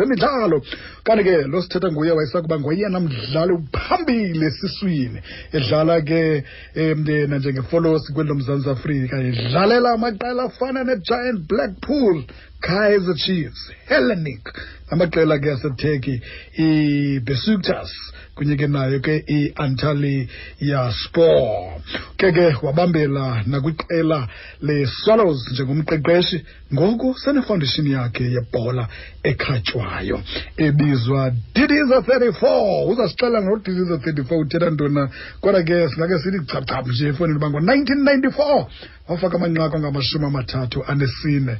zemidlalo. Kanti ke lo sithetha nguye wayesakuba ngoyena mdlali uphambili esiswini edlala ke um nanjengefolosi kweli lomzantsi afrika edlalela amaqela afana negiant blackpool. Kaizer chiefs hellenic. Amaqela ke aseturkey ibesiktas kunye ke nayo ke i-antalya spor. Ke ke wabambela nakwiqela le-swallows njengomqeqeshi ngoku senefoundation yakhe yebhola ekhatywayo ebizwa didiza 34 uzasixela ngodidiza 34 uthetha ntona kodwa ke singake sithi chapchap nje efowunini uba ngo-1994 wafaka amanqaku angamashumi amathathu anesine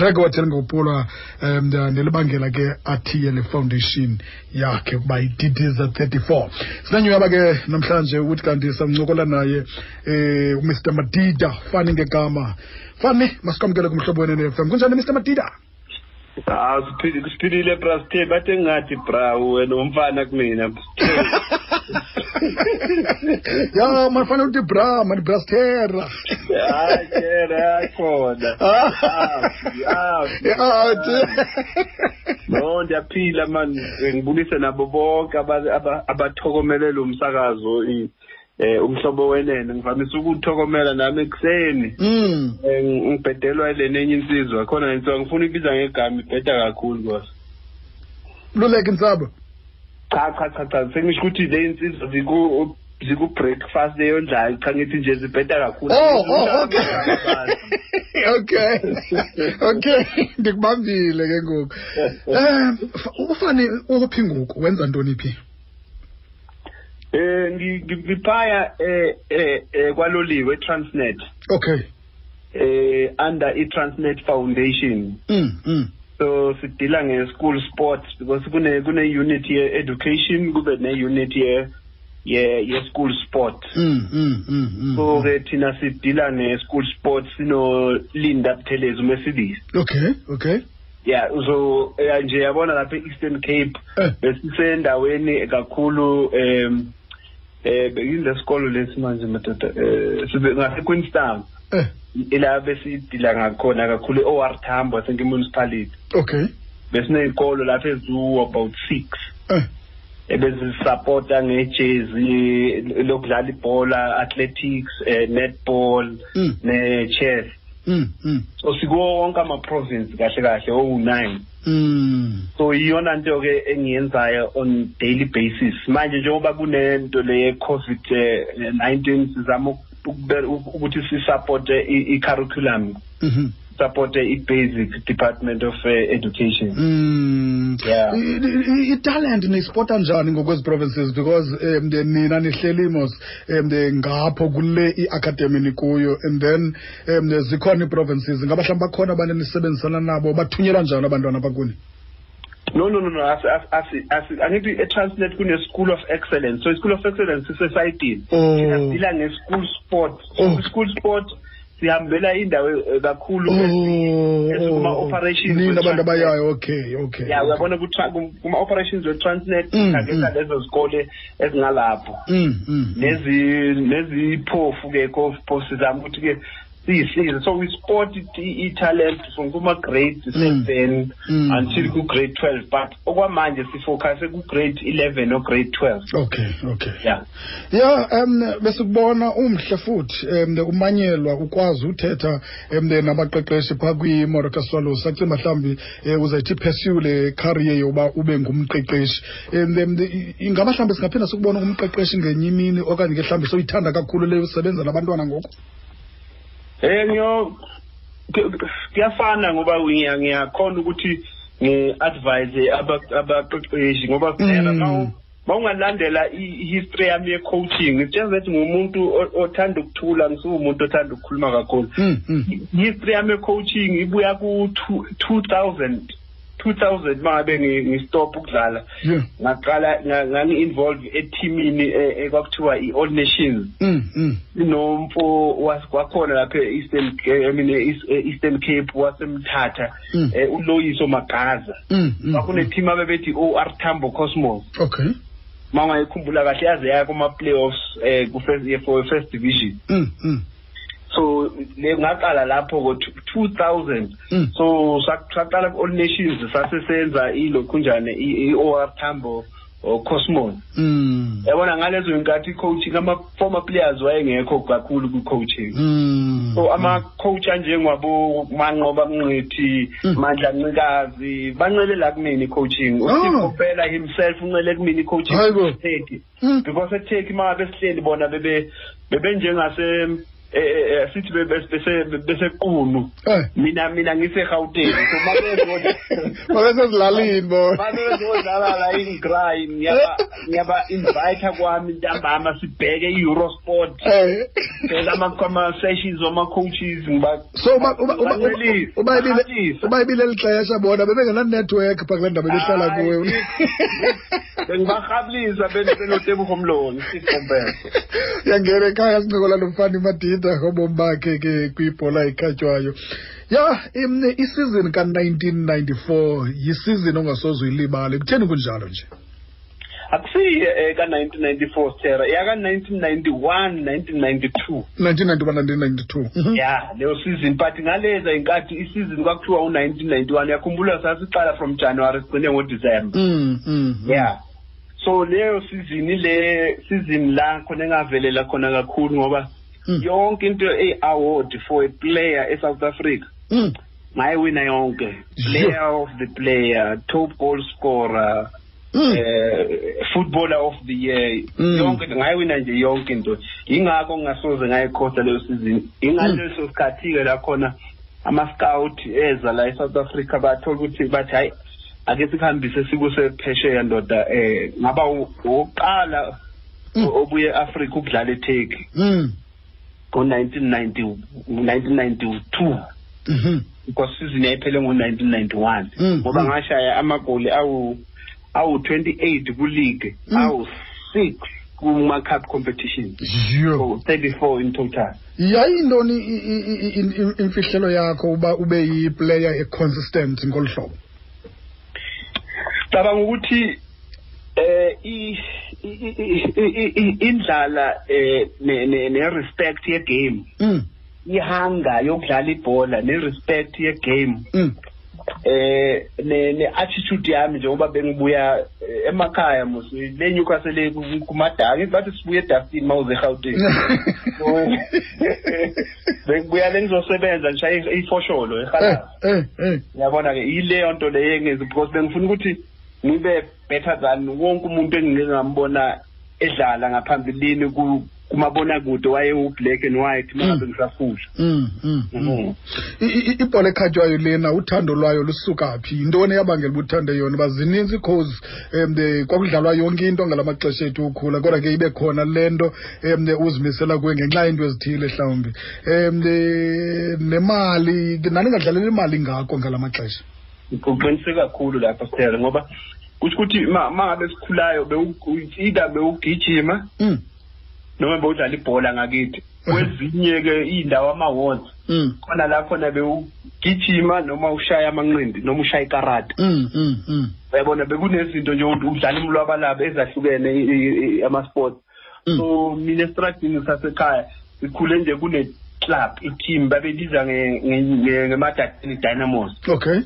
record elingopulwa um nelibangela ke athiye le foundation yakhe ukuba ididiza 34 sinanyuaba ke namhlanje ukuthi kanti sancokola naye um umr madida fani ngegama. Fani masikwamkele kumhlobo wenene-fm kunjani mr madida? Ah siphilile bra. Sithe bathe ngathi bra wena umfana kumina ya manifana uthi bra mani brastera hayi kera yakhona athi no ndiyaphila mani ngibulise nabo bonke abathokomelela umsakazo eh umhlobo wenene. Ngivamise ukuthokomela nami ekuseni. Mm. Eh, ngibhedelwa ile nenye insizwa khona insizwa ngifuna ibiza ngegama ibheda kakhulu boss. Luleke insabo cha cha cha cha. Sengisho ukuthi le insizwa ziku ziku breakfast eyondlayo cha ngithi nje zibheda kakhulu. Oh oh okay. okay. Okay. Ndikubambile ke ngoku. Um ufane uphi ngoku? Wenza ntoni phi? Eh ngiphaya eh eh kwaloliwe Transnet. Okay. Eh under iTransnet Foundation. Mm mm. So sidila nge school sports because kune kune unit ye education kube ne unit ye ye ye school sport. Mm mm mm. mm so ke thina sidila ne school sports sino Linda Buthelezi uMercedes. Okay, okay. Yeah so nje yabona lapha eEastern Cape Eh. besisendaweni kakhulu um eh bekile sikolo lesi manje madoda eh sibe ngase Queenstown Eh. Ila besidila ngakhona kakhulu OR Tambo asenke municipality Okay. besineyikolo lapha ezu about 6 Eh. ebezisupporta ngejezi lokudlala ibhola athletics eh, netball Mm. ne-chess Mm mm. so sikuwo wonke ama-province kahle kahle owu-nine Mm. so iyona nto ke engiyenzayo on daily basis manje njengoba kunento le ye-covid eh, 19 sizama ukuthi sisupporte i- i-curriculum Mhm. supporte i-basic department of uh, education Mm. Yeah. I- i- italent niyispota njani ngokwezi provinces because um nina nihleli mos um ngapho kule i-academy nikuyo and then um zikhona ii-provinces ngaba mhlawumbi bakhona abantu enisebenzisana nabo bathunyelwa njani abantwana bakuni no no no no asi- asi- asi- asi- angithi e-transnet kune-school of excellence so i-school of excellence isesayidini Oh. thina sidila nge-school sport Oh. i-school sport sihambela indawo eh, kakhulu kuma-operations nina abantu we-Transnet. abayayo okay okay ya uyabona kutra- kum- kuma-operations we-transnet Mm, sithakela mm. lezo zikole ezingalapho Mm, mm, mm. nezi neziphofu-ke kopho sizama ukuthi-ke siyisize so we sport i- i-talent from kuma-grade seven Mm. until ku-grade twelve. But okwamanje sifocuse ku-grade eleven no-grade twelve. Okay okay. Ya ya um besikubona umhle futhi um umanyelwa ukwazi uthetha um nabaqeqeshi phaa kwimoroka swallows sacinga mhlawumbi um uzayithi pursue le career yoba ube ngumqeqeshi. Um ingaba mhlawumbi singaphinda sikubona ngumqeqeshi ngenye imini okanye ke mhlawumbi soyithanda kakhulu leyo usebenza nabantwana ngoku Eh ngiyo ku- kuyafana ngoba ngiya- ngiyakhona ukuthi ngi-advise aba- abaqeqeshi ngoba phela Mm. ma mawungalandela i-history yami ye-coaching ngitshela ukuthi ngumuntu othanda ukuthula ngisuwumuntu othanda ukukhuluma kakhulu Mm, mm. history yami ye-coaching ibuya ku-two thousand two thousand uma ngabe ngi- ngistop ukudlala. Ngaqala nga- ngangi-involve ethimini eh, ekwakuthiwa i-all nations. Mm, mm. inomfo was- wakhona lapha e-eastern eh, I mean e- e- eastern cape wasemthatha Mm. eh, uloyiso magaza. Mm, bakuneteam abebethi o-r tambo cosmos. Okay. Ma ungayikhumbula kahle yaze yaya kuma-playoffs um for first division. Mm. So le ngaqala lapho ko 2000 Mm. so sa- saqala ku all nations sasesenza ilokhunjane i OR Tambo o Cosmos Mm. yabona ngalezo inkathi coaching ama former players wayengekho kakhulu ku coaching Mm. so ama coach anjengwabo manqoba mnqithi Mm. mandla ncikazi banqele la kumini coaching Oh. uSipho phela himself unqele kumini coaching Hayibo. Turkey Mm. because eTurkey uma besihleli bona bebe bebe njengase eh, eh, eh, sithi bebe- bese bese qunu Eh. mina mina ngise Gauteng. So mabezona Babesezilalini bona. babezodlala la ingrai ngiyaba ngiyaba invite kwami ntambama sibheke iEurosport. Eh. phela ama ama sessions wama coaches ngiba so uba uba uba Bancelisa, uba ibile bahalisa. uba ibile lixesha bona bebengena network pha kule ndawo bebehlala Hayi, kuyo bengibahablisa benotebogo mloni sifombele yangena ekhaya sincokola nomfana imadida ngobomi bakhe ke kwibhola ekhatywayo. Ya isizini ka-1994 yisizini ongasoze uyilibale kutheni kunjalo nje? Akusiye um ka-1994 stera yaka-1991 1992 1991 1992 Mhm. ya leyo season but ngaleza inkathi isizini kwakuthiwa u-1991 uyakhumbula sasiqala from january sigcine ngodisemba. Mm, mm, mm. ya. So leyo season le season la khona engavelela khona kakhulu ngoba. Yonke into e-award for a player e-south africa Mm. ngayiwina yonke Sure. player of the player top goal scorer Mm. eh footballer of the year Mm. yonke into ngayiwina nje yonke into ingakho ngingasoze ngayikhosta leyo season Mm. ingaleso sikhathi-ke la khona ama-scout eza la e-south africa bathola ukuthi bathi hayi ake sikuhambise sikuse phesheya ndoda eh ngaba u- oqala Mm. obuye e-africa ukudlala eturkey Mm. ngo-1990 1992 Mhm. because season yayiphele ngo-1991 Mm, ngoba mm. ngashaya amagoli awu awu-28 kuleague Mm. awu-6 kuma-cup competition Yo. so 34 in total yayintoni i- i- i- i- i- imfihlelo yakho uba ube yiplayer econsistent ngolu hlobo cabanga ukuthi eh i- i- i- i- i- indlala eh ne- ne ne respect ye game Mm. ihanga yokudlala ibhola ne respect ye game Mm. eh ne ne attitude yami njengoba bengibuya eh, emakhaya mos lenyuka sele kumadaka bathi sibuye edustini mawuze eGauteng bengibuya lengizosebenza ngishaye ifosholo Eh, ehala eh, eh. yabona ke ileyo nto leyo engezi because bengifuna ukuthi ngibe better than wonke umuntu engike ngambona edlala ngaphambilini kumabonakude kumabona kude waye u-black and white mangabe ngisafusha. Mm, mm, mm. Mhm. I- i- ibhola ekhatywayo lena uthando lwayo lusuka phi? Yintoni eyabangela uba uthande yona uba zininzi cause um kwakudlalwa yonke into ngala maxesha ethu ukhula kodwa ke ibe khona le nto um uzimisela kuyo ngenxa yeento ezithile mhlawumbi. Um nemali naningadlaleli imali ngako ngala maxesha uqiniseke kakhulu lapha sithele ngoba kusho ukuthi ma ma ngabe sikhulayo either bewugijima Mm, noma bewudlala ibhola ngakithi kwezinye ke iy'ndawo ama-awards mm, khona la khona bewugijima noma ushaya amanqindi noma mm, mm, mm. uyabona bekunezinto nje udlala imlwabalaba ezahlukene ama-sports. Mm. so mina esitradini sasekhaya sikhule nje kune-club i-team babeliza nge- nge- nge- ngemadadeni dynamos. Okay.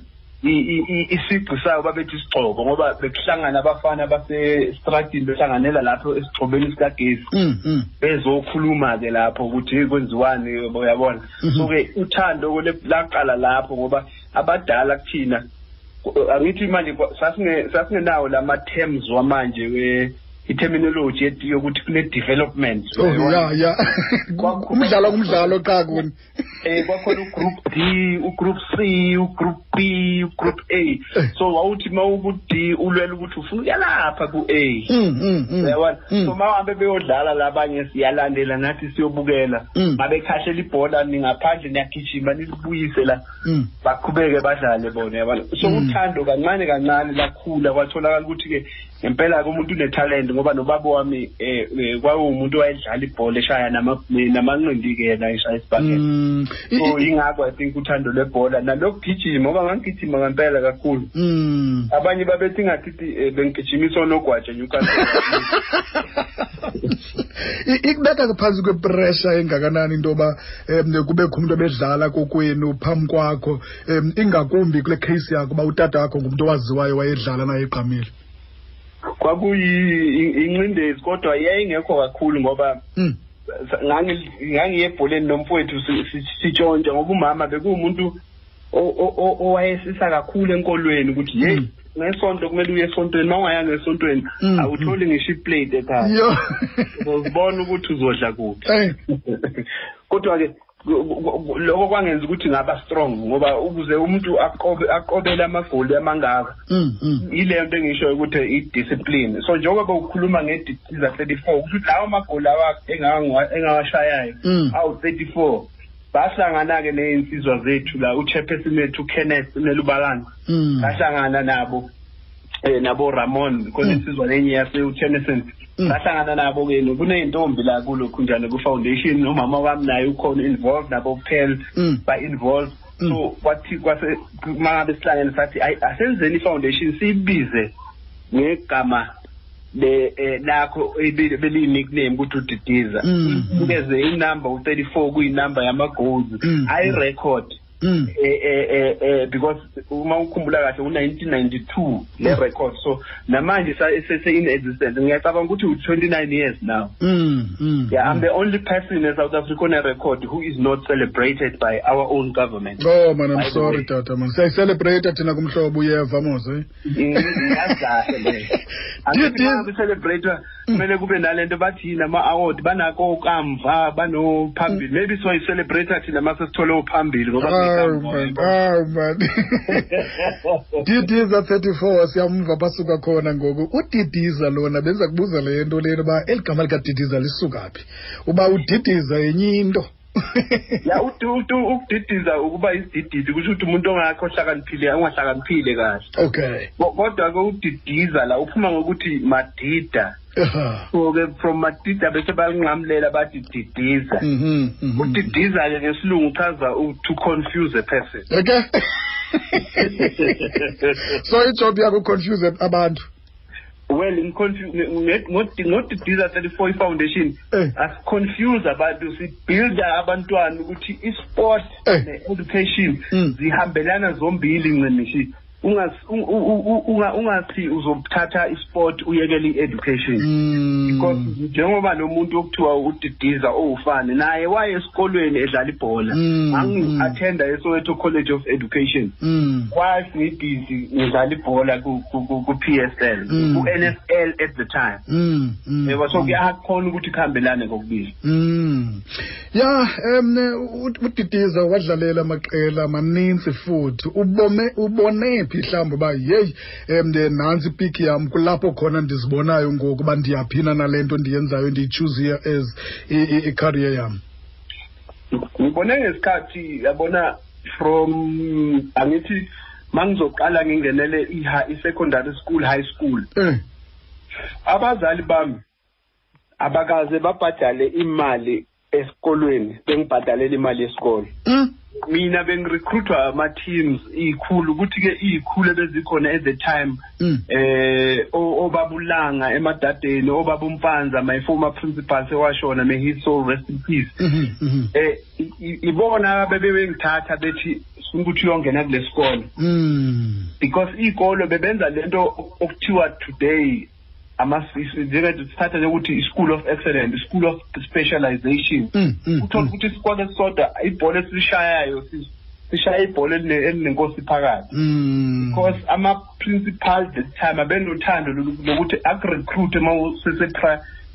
Isiqu sayo babethi isigxobo ngoba bekuhlangana abafana basestradini behlanganela lapho esigxobeni sikagesi Mm, mm. bezokhuluma-ke lapho ukuthi "Hey, kwenziwani uyabona Mhm. so-ke uthando laqala lapho ngoba abadala kuthina ku- angithi manje sasingenawo lama-terms wamanje we i-terminology yokuthi kune-development oh ya ya umdlalo ngumdlalo xa kuni. Eh kwakhona ugroup D ugroup C ugroup B ugroup A. So wawuthi mawuku D ulwela ukuthi ufuna uyalapha ku A Mm, mm, mm. uyabona? So mahambe beyodlala labanye siyalandela nathi siyobukela. Ngabe khashela ibhola ningaphandle niyagijima nilibuyise la. Baqhubeke badlale bona yabona so uthando kancane kancane lakhula kwatholakala ukuthi-ke ngempela-ke umuntu unetalent ngoba nobaba wami eh eh, kwawumuntu owayedlala ibhola eshaya nama- namanqindi-ke yena eshaya isibhakela Mm. I- so i- ingakho i think uthando lwebhola nalokugijima ngoba ngangigijima ngempela kakhulu Mm. abanye babethi ngathi eh, bengigijimisa onogwaja newcastle I- ikubeka ke phansi kwepressure engakanani into yoba um kubekho umntu obedlala kokwenu phambi kwakho um ingakumbi kule case yakho uba utata wakho ngumntu owaziwayo wayedlala naye egqamile kwakuyincindezi kodwa yayingekho kakhulu ngoba Mm. ngangi- ngangiye ebholeni nomfowethu si- si- sitshontsha ngoba umama bekuwumuntu owayesisa kakhulu enkolweni ukuthi yeyi Mm. ngesonto kumele uye esontweni ma ungayanga esontweni Mm, awutholi ngisho iplate ekhaya. Yo. Uzobona ukuthi uzodla kuphi. Kodwa-ke lokho kwangenza ukuthi ngaba strong ngoba ukuze umuntu aqobe aqobele amagoli amangaka mm, mm. ile nto engisho ukuthi i-discipline so njengoba ukhuluma ngedictiza thirty-four kusho ukuthi lawo magoli awa- engawa- engawashayayo Mm. awu-thirty-four bahlangana-ke ney'nsizwa zethu la uchairperson wethu ukenneth unelubalanga sahlangana nabo eh nabo Ramon khona insizwa lenye yase-Tennyson Mm. Sahlangana nabo-ke kuney'ntombi la kulokhu njalo ku-foundation umama wami naye ukhona involved nabo Pearl Mm. ba-involved Mm. so kwathi kwase mangabe sihlangene sathi ayi asenzeni i-foundation siyibize ngegama eh, lakho beliyi-nickname ukuthi udidiza Mm. ukeze inumber u-thirty-four kuyinumber yama-goals Mm. Ayi-record Mm. eh eh eh eh because uma ukhumbula kahle u1992 le record so namanje sese in existence ngiyacabanga ukuthi u29 years now Mm. Mm. yeah i'm the only person in South Africa on a record who is not celebrated by our own government oh man i'm By the sorry way. tata man siyayicelebrate thina kumhlobo uyeva mos eh ngiyazi kahle le Dear, angithi dear. uma celebrate kumele kube nalento bathi nama award banako kamva banophambili maybe so celebrate thina mase sithole uphambili ngoba Aw man. Didiza 34 siyamva basuka khona ngoku. Udidiza lona benza kubuza le nto lena uba eligama likaDidiza lisuka phi. Uba udidiza yenye into. ya uthi uthi ukudidiza ukuba isidididi kusho ukuthi umuntu ongakho ohlakaniphile ongahlakaniphile kahle Okay. Ko- kodwa ke udidiza la uphuma ngokuthi madida Aha. so ke from madida bese balinqamulela bathi didiza Mhm. mhm. udidiza ke ngesilungu uchaza u- to confuse a person Okay. so ijob yakho confuse abantu. Well in ngodidiza 34 i-foundation Eh. asiconfuse abantu sibuilda abantwana ukuthi i-sport Eh. ne-education Mm. zihambelana zombili ncemishi Ungathi uzothatha i-sport uyekele i-education because Mm. njengoba nomuntu okuthiwa udidiza owufane naye waye esikolweni edlala ibhola Mm, mm. angi-athenda esoweto college of education Mm. kwathi ngibhizi ngidlala ibhola ku- ku- ku- ku-PSL Mm. ku-NFL at the time Mm. mm, yebo so mm. kuyakhona ukuthi kuhambelane kokubili Mm. Ya em u- udidiza wadlalela amaqela amaninzi futhi ubone ubone phi mhlawumbe ba hey em nansi pick yam kulapho khona ndizibonayo ngoku ba ndiyaphina nalento ndiyenzayo ndiyichoose here as i- i i- career yam. ngibone ngesikhathi yabona from angithi mangizoqala ngingenele i- i-secondary school high school Eh. abazali bami abakaze babhadale imali esikolweni bengibhadalela imali yesikole Mm. mina bengirecruitwa ama-teams iyikhulu ukuthi-ke iyikhulu ebezikhona at the time Mm. eh o- obabulanga emadadeni obabumpanza my former principal sewashona may his soul rest in peace Mhm. Mhm. eh i- i- ibona bebebengithatha bethi sifuna ukuthi uyongena kule sikole Mm. because iy'kolo bebenza lento okuthiwa today amasisi njengethi sithatha njengokuthi i-school of excellence i-school of specialization Mm. Mm. uthola ukuthi isikole esisodwa ibhola esilishayayo si- sishaya ibhola eline- elinenkosi phakathi Mm. because ama-principal that time abenothando lolu- lokuthi akurecruite uma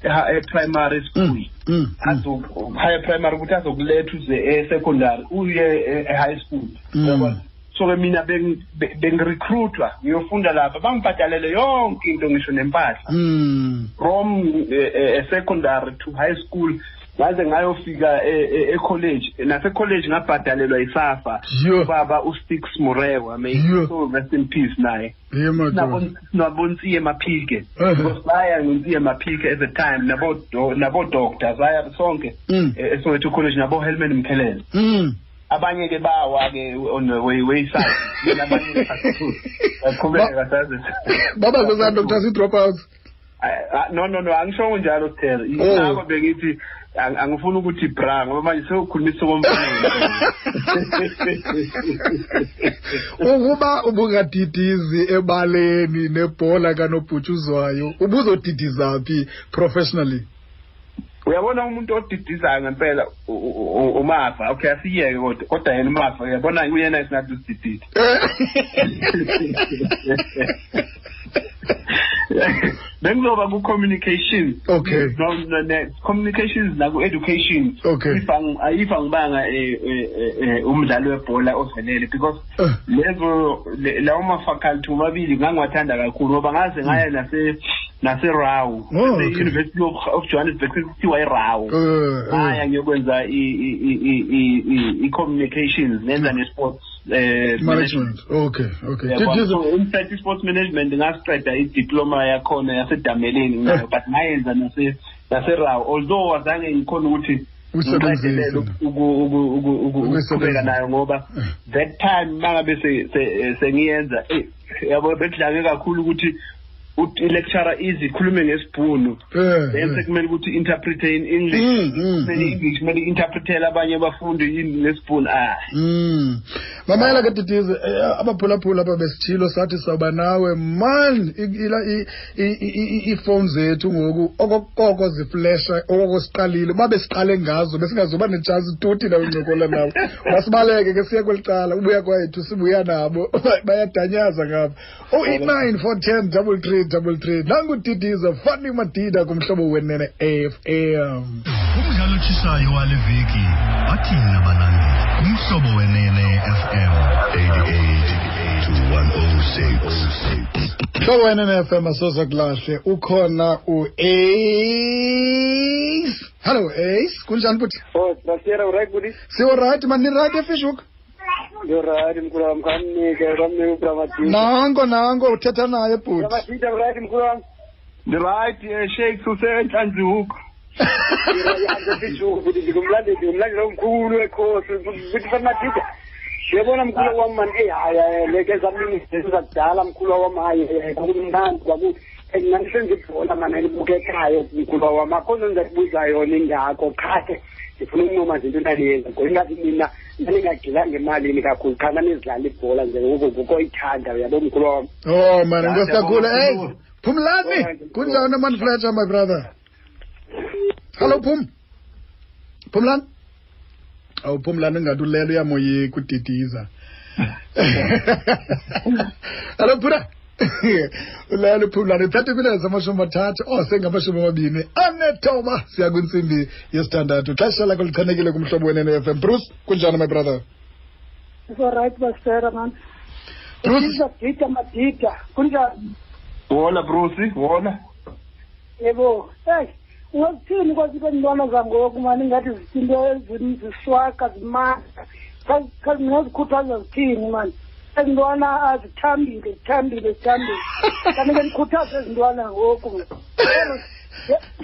usese-primary school Mm. Mm. Mm. azo higher primary ukuthi azokuletha uze e-secondary uye e- e-high school Mm. Yabona? So-ke mina beng- be- bengirecruitwa ngiyofunda lapha bangibhadalele yonke into ngisho nempahla Mm. from eh, eh, secondary to high school ngaze ngayofika e- e- e-college nase-college ngabhadalelwa yisafa Yo. ubaba ustix murewa may Yo. so rest in peace naye ye madoda sinabonsiye maphike Eh. because saya ngonsiye maphike at the time nabo nabo doctor saya sonke Mm. eh, eSoweto college nabo Helman Mkhelele Mm. Abanye ke bawa ke on the way wayside Mina abanye ke baqhubeka saze baba zozaa doctors i-dropouts Ah, no no no angisho njalo Thera Oh. ingakho bengithi ang- angifuni ukuthi bra ngoba manje sewukhulumisa komfana. Ukuba ubungadidizi ebaleni nebhola kanobhutshuzwayo ubuzodidiza phi professionally? Uyabona umuntu odidizayo ngempela umafa okay asiyeke kodwa kodwa yena umafa uyabona uyena isinathi usididide bengizoba ku-communication Okay. communications naku-education Okay. if ang- if angibanga eh, eh, eh, umdlali webhola ovelele because Eh. lezo le- lawo mafaculty omabili ngangiwathanda kakhulu ngoba ngaze ngaya nase naserawu Oh, okay. university of, of johannesburg sekuthiwa irawu Eh, ngaya eh. ngiyokwenza i- i- i- i- i- i- i-communications nenza ne-sports eh, management okay okay Yabona, Didiza- so in fact i-sports management ngasiqeda idiploma yakhona yasedameleni ngayo but ngayenza nase naserawu although azange ngikhona ukuthi Usebenzise. ngiqedelele uku- uku- uku- uku- Ukuyisebenzisa. ukuqhubeka nayo ngoba that time mangabe se- se- sengiyenza eh, yabo bekudlange kakhulu ukuthi ut- i-lecturer ize ikhulume ngesibhunu Eh, then eh. sekumele ukuthi interprete in english Mm, mm, kumele mm. kumele interpretele abanye abafundi ngesibhunu Mm. mamela ke didize eh, abaphulaphula apha besithilo sathi sawuba nawe man iifowuni zethu ngoku okokoko ziflesha okoko siqalile uba besiqale ngazo besingazoba netshansi tuthi nawe nabo masibaleke ke siye kweli cala ubuya kwethu sibuya nabo bayadanyaza ngapha o i-nine four ten double three double three nangudidiza fani madida kumhlobo wenene AFM umdlalo otshisayo wale veki bathini abalandeli umhlobo wenene fm 88 to 106 Hlobo wena ne-FM asoze kulahle ukhona u-Ace. Hello Ace, kunjani futhi? Oh, Basera uright buddy? Siwo right man ni right eFishhoek? Yo right mkhulu wami kamnike kamnike uBramadita. Nango nango uthetha naye bhuti. Bramadita right mkhulu wami. right eh, shakes usenhlanzi hook Yazi fishu buddy ngumlandeli ngumlandeli omkhulu wekhosi buddy Bramadita. Yabona mkhulu wami man eh haya leke zamini sesizakudala mkhulu wami hayi kwakumnandi kwakuthi engisenze ibhola mana libuke ekhaya mkhulu wami akho yona ndifuna ukunqoma nje into ndaliyenza ngoba ingathi mina ndandingagxilanga emalini kakhulu qha ndandizidlala ibhola nje ngoku ngoku ithanda uyabo mkhulu wami Oh man inkosi kakhulu. Hey. Phumlani. Kunjani man Fletcher my brother? Hello Phum. Phumlani? awuphumlana ingathi ulelo uyamoyika udidiza alo phula ulalo phumlana thatha kwilanga zamashumi amathathu o oh, sengamashumi amabini. Anethoba siya kwintsimbi yesithandathu. Xesha lakho lichanekile kumhlobo wenene-f m. Bruce kunjani my brother? Right basera man. Brucedida madida kunjani? Wona bruce wona yebo. Eyi ungathini kwathi bentwana zangoku mani ngathi zizinto ezini ziswaka zimandla. Kazi ngiyazikhuthaza zithini mani. Ezintwana azithambile, zithambile, zithambile. Kanti ke nikhuthaze ezintwana ngoku.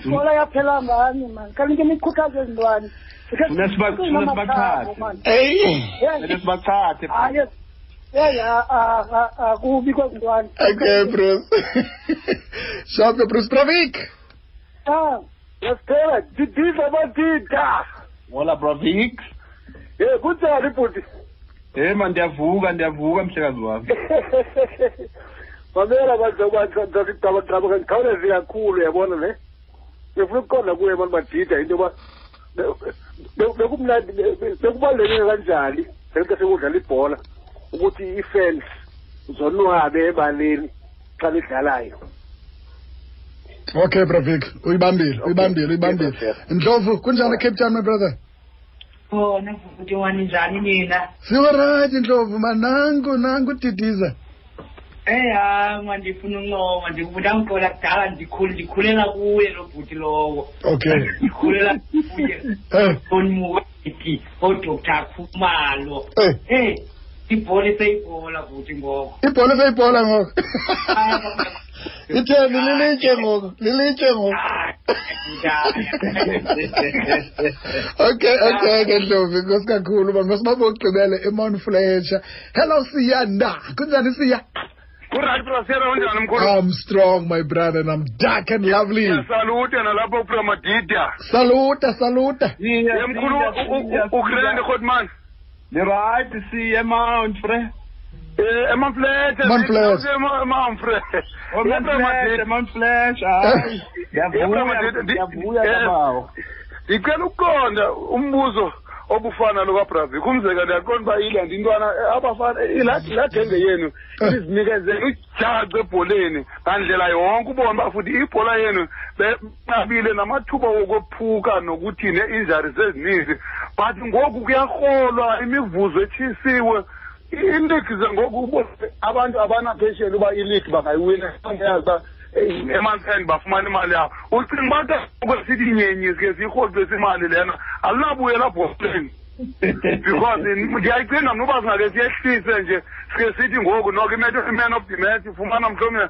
Ibhola yaphela ngani mani. Kanti ke nikhuthaze ezintwana. Funa siba- funa sibaqhathe. hey kumele sibachathe Hayi. Hey, akubi kwezintwana. okay Bruce sharp Bruce Pravik Ah, yasiphela didiza madida wona bravik ye kunjani bhuti hey man ndiyavuka ndiyavuka mhlekazi wami. Mamela bantu ngikhawuleze kakhulu yabona ne ngifuna ukuqonda kuye abantu badida into yoba bekumnandi bekubaluleke kanjani senke sekudlala ibhola ukuthi i-fans zonwabe ebaleni xa lidlalayo Okay Pravik, uyibambile, uyibambile, uyibambile. Ndlovu, kunjani Cape Town my brother? khona futhi wani njani nina Siwa right Ndlovu, manangu nangu didiza. Eh hayi manje ndifuna uncoma ndikubona ngixola kudala ndikhule ndikhulela kuye lo bhuti lowo. Okay. Ndikhulela kuye. Eh. Onmuweti oDr Khumalo. Eh. Eh ibhola iseyibhola bhuti ngoko. ibhola seyibhola ngoku itheni lilitye ngoku lilitye ngoku okay okay ke ndlovu nkosi kakhulu uba masibambe ugqibele emount fletcher hello siyanda kunjani siya Uright brasera unjani mkhulu? i'm strong my brother and i'm dark and lovely Salute nalapha uPramadida. saluta saluta Ye mkhulu ugrande Godman. Right, see, emanfre. Eh, emanflete. Emanflete. Emanfre. Emanflete, emanflete. Hayi. Yavuya, yavuya bawo. Ngicela ukuqonda umbuzo. Obufana lo kaBravi. Kumzeka ndiyaqonda uba ilandi intwana abafana ilathi ladenge yenu izinikezela ujace ebholeni ngandlela yonke. Ubona uba futhi ibhola yenu benqabile namathuba wokophuka nokuthi ne-injuries ezininzi. But ngoku kuyarholwa imivuzo etshisiwe. Iindigize ngoku ubone abantu abanaphesheni uba iligi bangayiwina. Yazi uba emantsend bafumana imali yabo ucinga uba ke sithi nyenyi sike siyirhoxise imali lena alinabuyela bholeni because ndiyayicinga mna uba singake siyehlise nje sike sithi ngoku noko i-man of the match ifumana mhlawumbe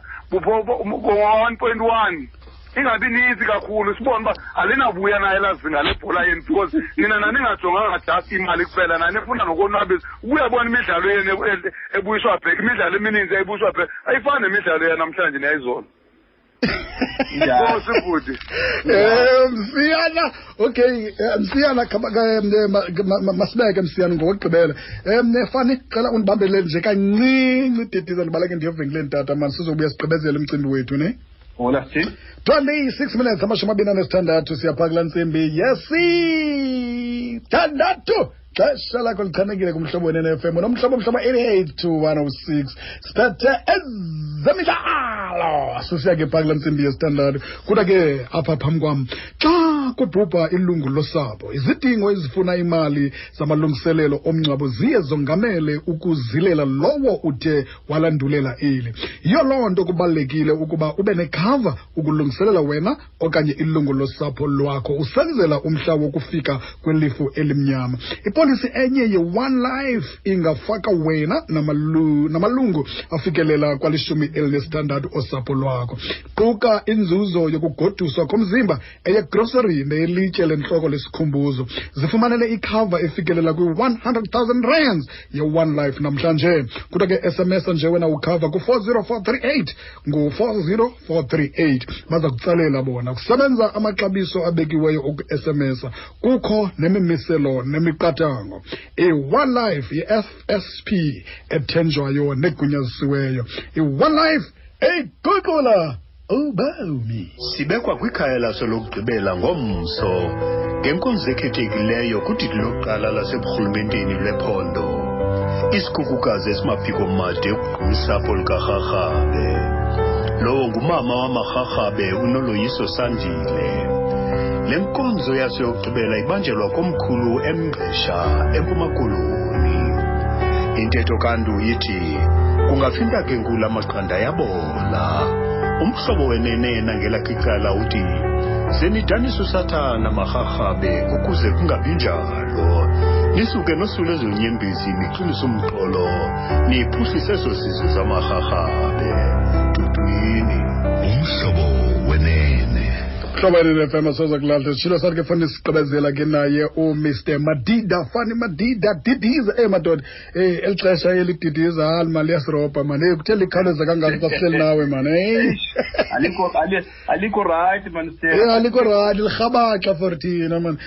ngo-one point one ingabi nintsi kakhulu sibone uba alinabuya naye lazinga lebhola yenu because nina naningajonganga just imali kuphela nanifuna nokonwabisa ukuyabona imidlalo yenu ebu- e- ebuyiswa bhek imidlalo emininzi eyibuyiswa bhek ayifani nemidlalo yanamhlanje neyayizolo inkosi bhuti eh, msiyana okay eh, msiyana eh, masibeke msiyana ngokugqibela um fani qela undibambelele nje kancinci idediza ndibaleke ndiye evenkileni tata mani sizobuya sigqibezele umcimbi wethu ne? Twenty-six minutes amashumi abini anesithandathu siyaphaa ntsimbi yesithandathu xesha lakho lichanekile kumhlobo wenene-fm nomhlobo mhlobo eighty-eight to one oh six. Sithethe ezemidlalo! law sosiyake paki lamsimbi yesithandathu kodwa ke apha phambi kwam. Xa kubhubha ilungu losapho. Izidingo ezifuna imali zamalungiselelo omngcwabo ziye zongamele ukuzilela lowo uthe walandulela eli. Yiyo loo nto kubalulekile ukuba ube nekhava ukulungiselela wena okanye ilungu losapho lwakho usenzela umhla wokufika kwelifu elimnyama. Ipolisi enye ye-one life ingafaka wena namalu- namalungu afikelela kwalishumi elinesithandathu osapho lwakho. Quka inzuzo yokugoduswa komzimba eyegrocery neyelitye lentloko lesikhumbuzo. Zifumanele ikhava efikelela kwi-100,000 rands ye-one life namhlanje. Kuthiwa ke sms nje wena ukhava ku-40438 ngu-40438 baza kutsalela bona kusebenza amaxabiso abekiweyo oku-sms kukho nemimiselo nemiqatango i-one life ye-fsp ethenjwayo negunyazisiweyo. I-one life eyiguqula ubomi sibekwa kwikhaya laso lokugqibela ngomso ngenkonzo ekhethekileyo kudidi lokuqala laseburhulumenteni lwephondo. Isikhukukazi esimaphiko made usapho lukarharhabe. Lowo ngumama wamarharhabe unoloyiso sandile. Le nkonzo yaso yokugqibela ibanjelwa komkhulu emgqesha empumakoloni intetho kanti ithi kungafinta ke nkulu amaqanda yabola umhlobo wenene ngelakhe icala uthi senidanisa usathana marharhabe ukuze kungabi njalo. Nisuke nosule ezonyembezi niqinise umqolo niphuhlise ezo sizwe zamarharhabe tutwini. Umhlobo wenene mhlobo wenene-fm asoza kulahla sitshilo sathi ke fani sigqibezela ke naye umr madida fani madida didiza. Eh madoda eh eli xesha elididiza hali mali yasirobha mani. Eh kuthe likhawuleza kangako sasihleli nawe mani eh Alikho ali- alikho right man Eh, Stella. alikho radi lirhabaxa for thina mani.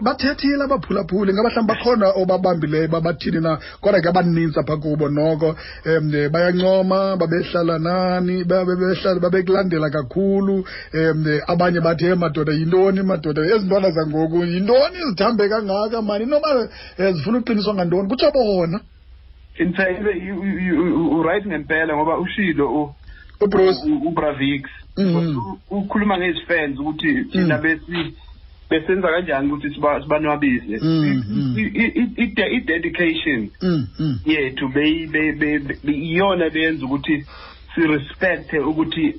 Bathethile abaphulaphuli ngaba hlawumbi bakhona obabambileyo babathini na? Kodwa ke abaninzi apha kubo noko um bayancoma babehlala nani babehlala babekulandela kakhulu um abanye bathi e madoda yintoni madoda? Ezi ntwana zangoku yintoni? Zithambe kangaka mani? Inoba um zifuna uqiniswa ngantoni? Kutsho bona. In fact, you- you- you- u- right ngempela ngoba ushilo ubruce uBravix Mhm. Ukhuluma ngezifans ukuthi thina besi besenza kanjani ukuthi siba- sibanwabise. I- i-dedication yethu iyona beyenza ukuthi sirespecte ukuthi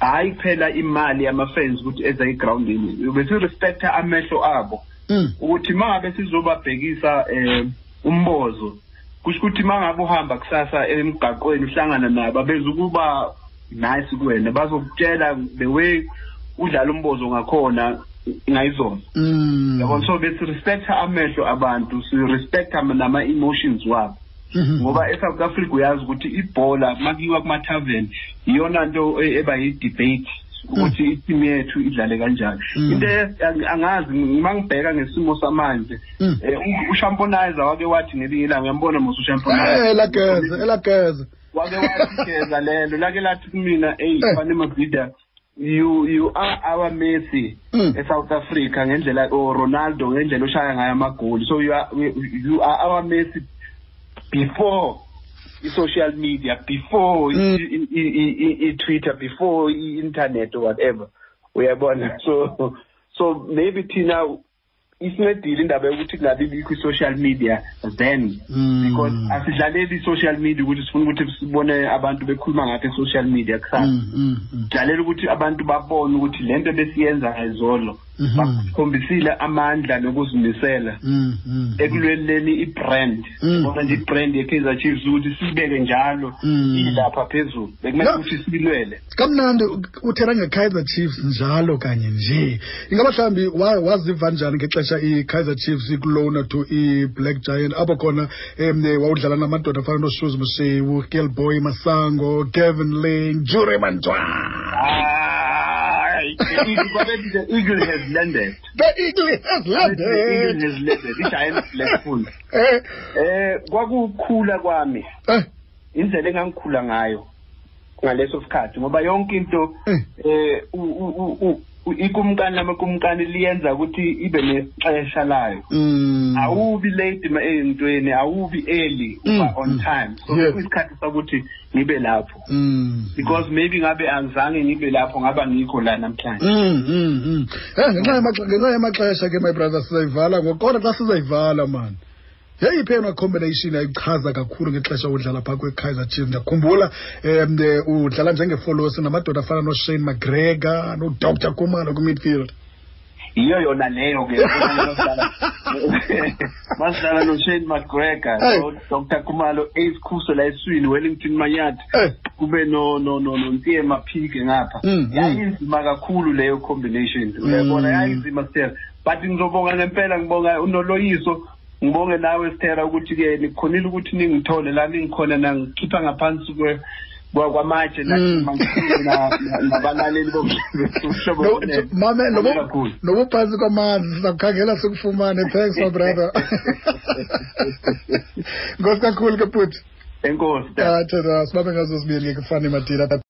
hayi kuphela imali yama-fans ukuthi eza egrawundini besirespecta amehlo abo Mm. ukuthi mangabe sizobabhekisa eh umbozo kusho ukuthi mangabe uhamba kusasa emgaqweni uhlangana nabo bezukuba nice kuwena bazokutshela the way udlala umbozo ngakhona ngayizona Mm. yabona so besi respecta amehlo abantu si respecta nama emotions wabo Mhm. Ngoba eSouth Africa uyazi ukuthi ibhola makiwa kuma tavern iyona nto e- eba yi debate ukuthi iteam yethu idlale kanjani Mm. into e- ang- angazi mangibheka ngesimo samanje Mm. eh, u- ushamponizer wake wathi ngelinye ilanga uyambona mos ushamponizer Eh, elageze elageze wake wathi geza lelo lake lathi kumina hey Eh. fane mabhida you you are our Messi Mm. eSouth Africa ngendlela o Ronaldo ngendlela oshaya ngayo amagoli so you are we- you are our Messi before i-social media before Mm. i- i- i- i- i-Twitter before i-internet or whatever uyabona so so maybe thina isincedile indaba yokuthi kungabi bikho i-social media then Mm. because asidlaleli i-social media ukuthi sifuna ukuthi sibone abantu bekhuluma ngapha e-social media kusasa Mm, mm, mm. sidalela ukuthi abantu babone ukuthi lento besiyenza ngayizolo Mhm. Bakhombisile amandla nokuzimisela. Mm, mm. ekulweleni i-brand. Mm. bona nje i-brand ye-Kaizer Chiefs ukuthi sibeke njalo Mm. ilapha phezulu. Bekumele No. ukuthi siyilwele kamnandi uthera nge-kaizer chiefs njalo kanye nje. Ingaba mhlawumbi wa- waziva njani ngexesha i-kaizer chiefs ikulona to i-black giant? Apho khona um wawudlala namadoda afana noshoes moshewu gelboy masango gavin lane jure mantwana. Hayi the eagle babethi the eagle has landed. The eagle has the eagle landed has landed i-giant blackpool Eh, eh kwakukhula kwami. Eh, indlela engangikhula ngayo ngaleso sikhathi ngoba yonke into eh. Eh u- u- u- u- u- ikumkani lamakumkani liyenza ukuthi ibe nexesha layo Mm. awubi late ma eyintweni awubi early uba Mm, on mm. time so Yes. kuyisikhathi sokuthi ngibe lapho Mm. because maybe ngabe angizange ngibe lapho ngaba ngikho la namhlanje Mm, mm, mm. Eh ngenxa yamaxa- ngenxa yamaxesha ke my brother sizayivala ngoku kodwa xa sizayivala man yeyiphi eyona combination ayichaza kakhulu ngexesha udlala phaa kwekaizer chiefs? Ndiyakhumbula um udlala njengefolosi namadoda afana noshane mcgregor nodr. Kumalo kwimidfield. Yiyo yona leyo ke masidlala noshane mcgregor Hey. dr kumalo ace khuso la eswini wellington manyati Eh, kube no no no nontiye maphike ngapha. Mm, mm. yayinzima kakhulu leyo combination. Uyabona Mm. yayinzima sithera but ngizobonga ngempela ngibonga unoloyiso ngibonge nawe sithera ukuthi ke nikhonile ukuthi ningithole la ningikhona nangikhipha ngaphansi kwe kwa- kwamatshe Mm. nathi mangikhuluma na- na- nabalaleli bomhlobo no- wonke. mame Ngibonge nobu- kakhulu. nobuphantsi kwamanzi sizakukhangela sikufumane thanks my brother nkosi kakhulu ke puti enkosi Tata. Ah, thena sibabe ngazo zibili ke kufani madila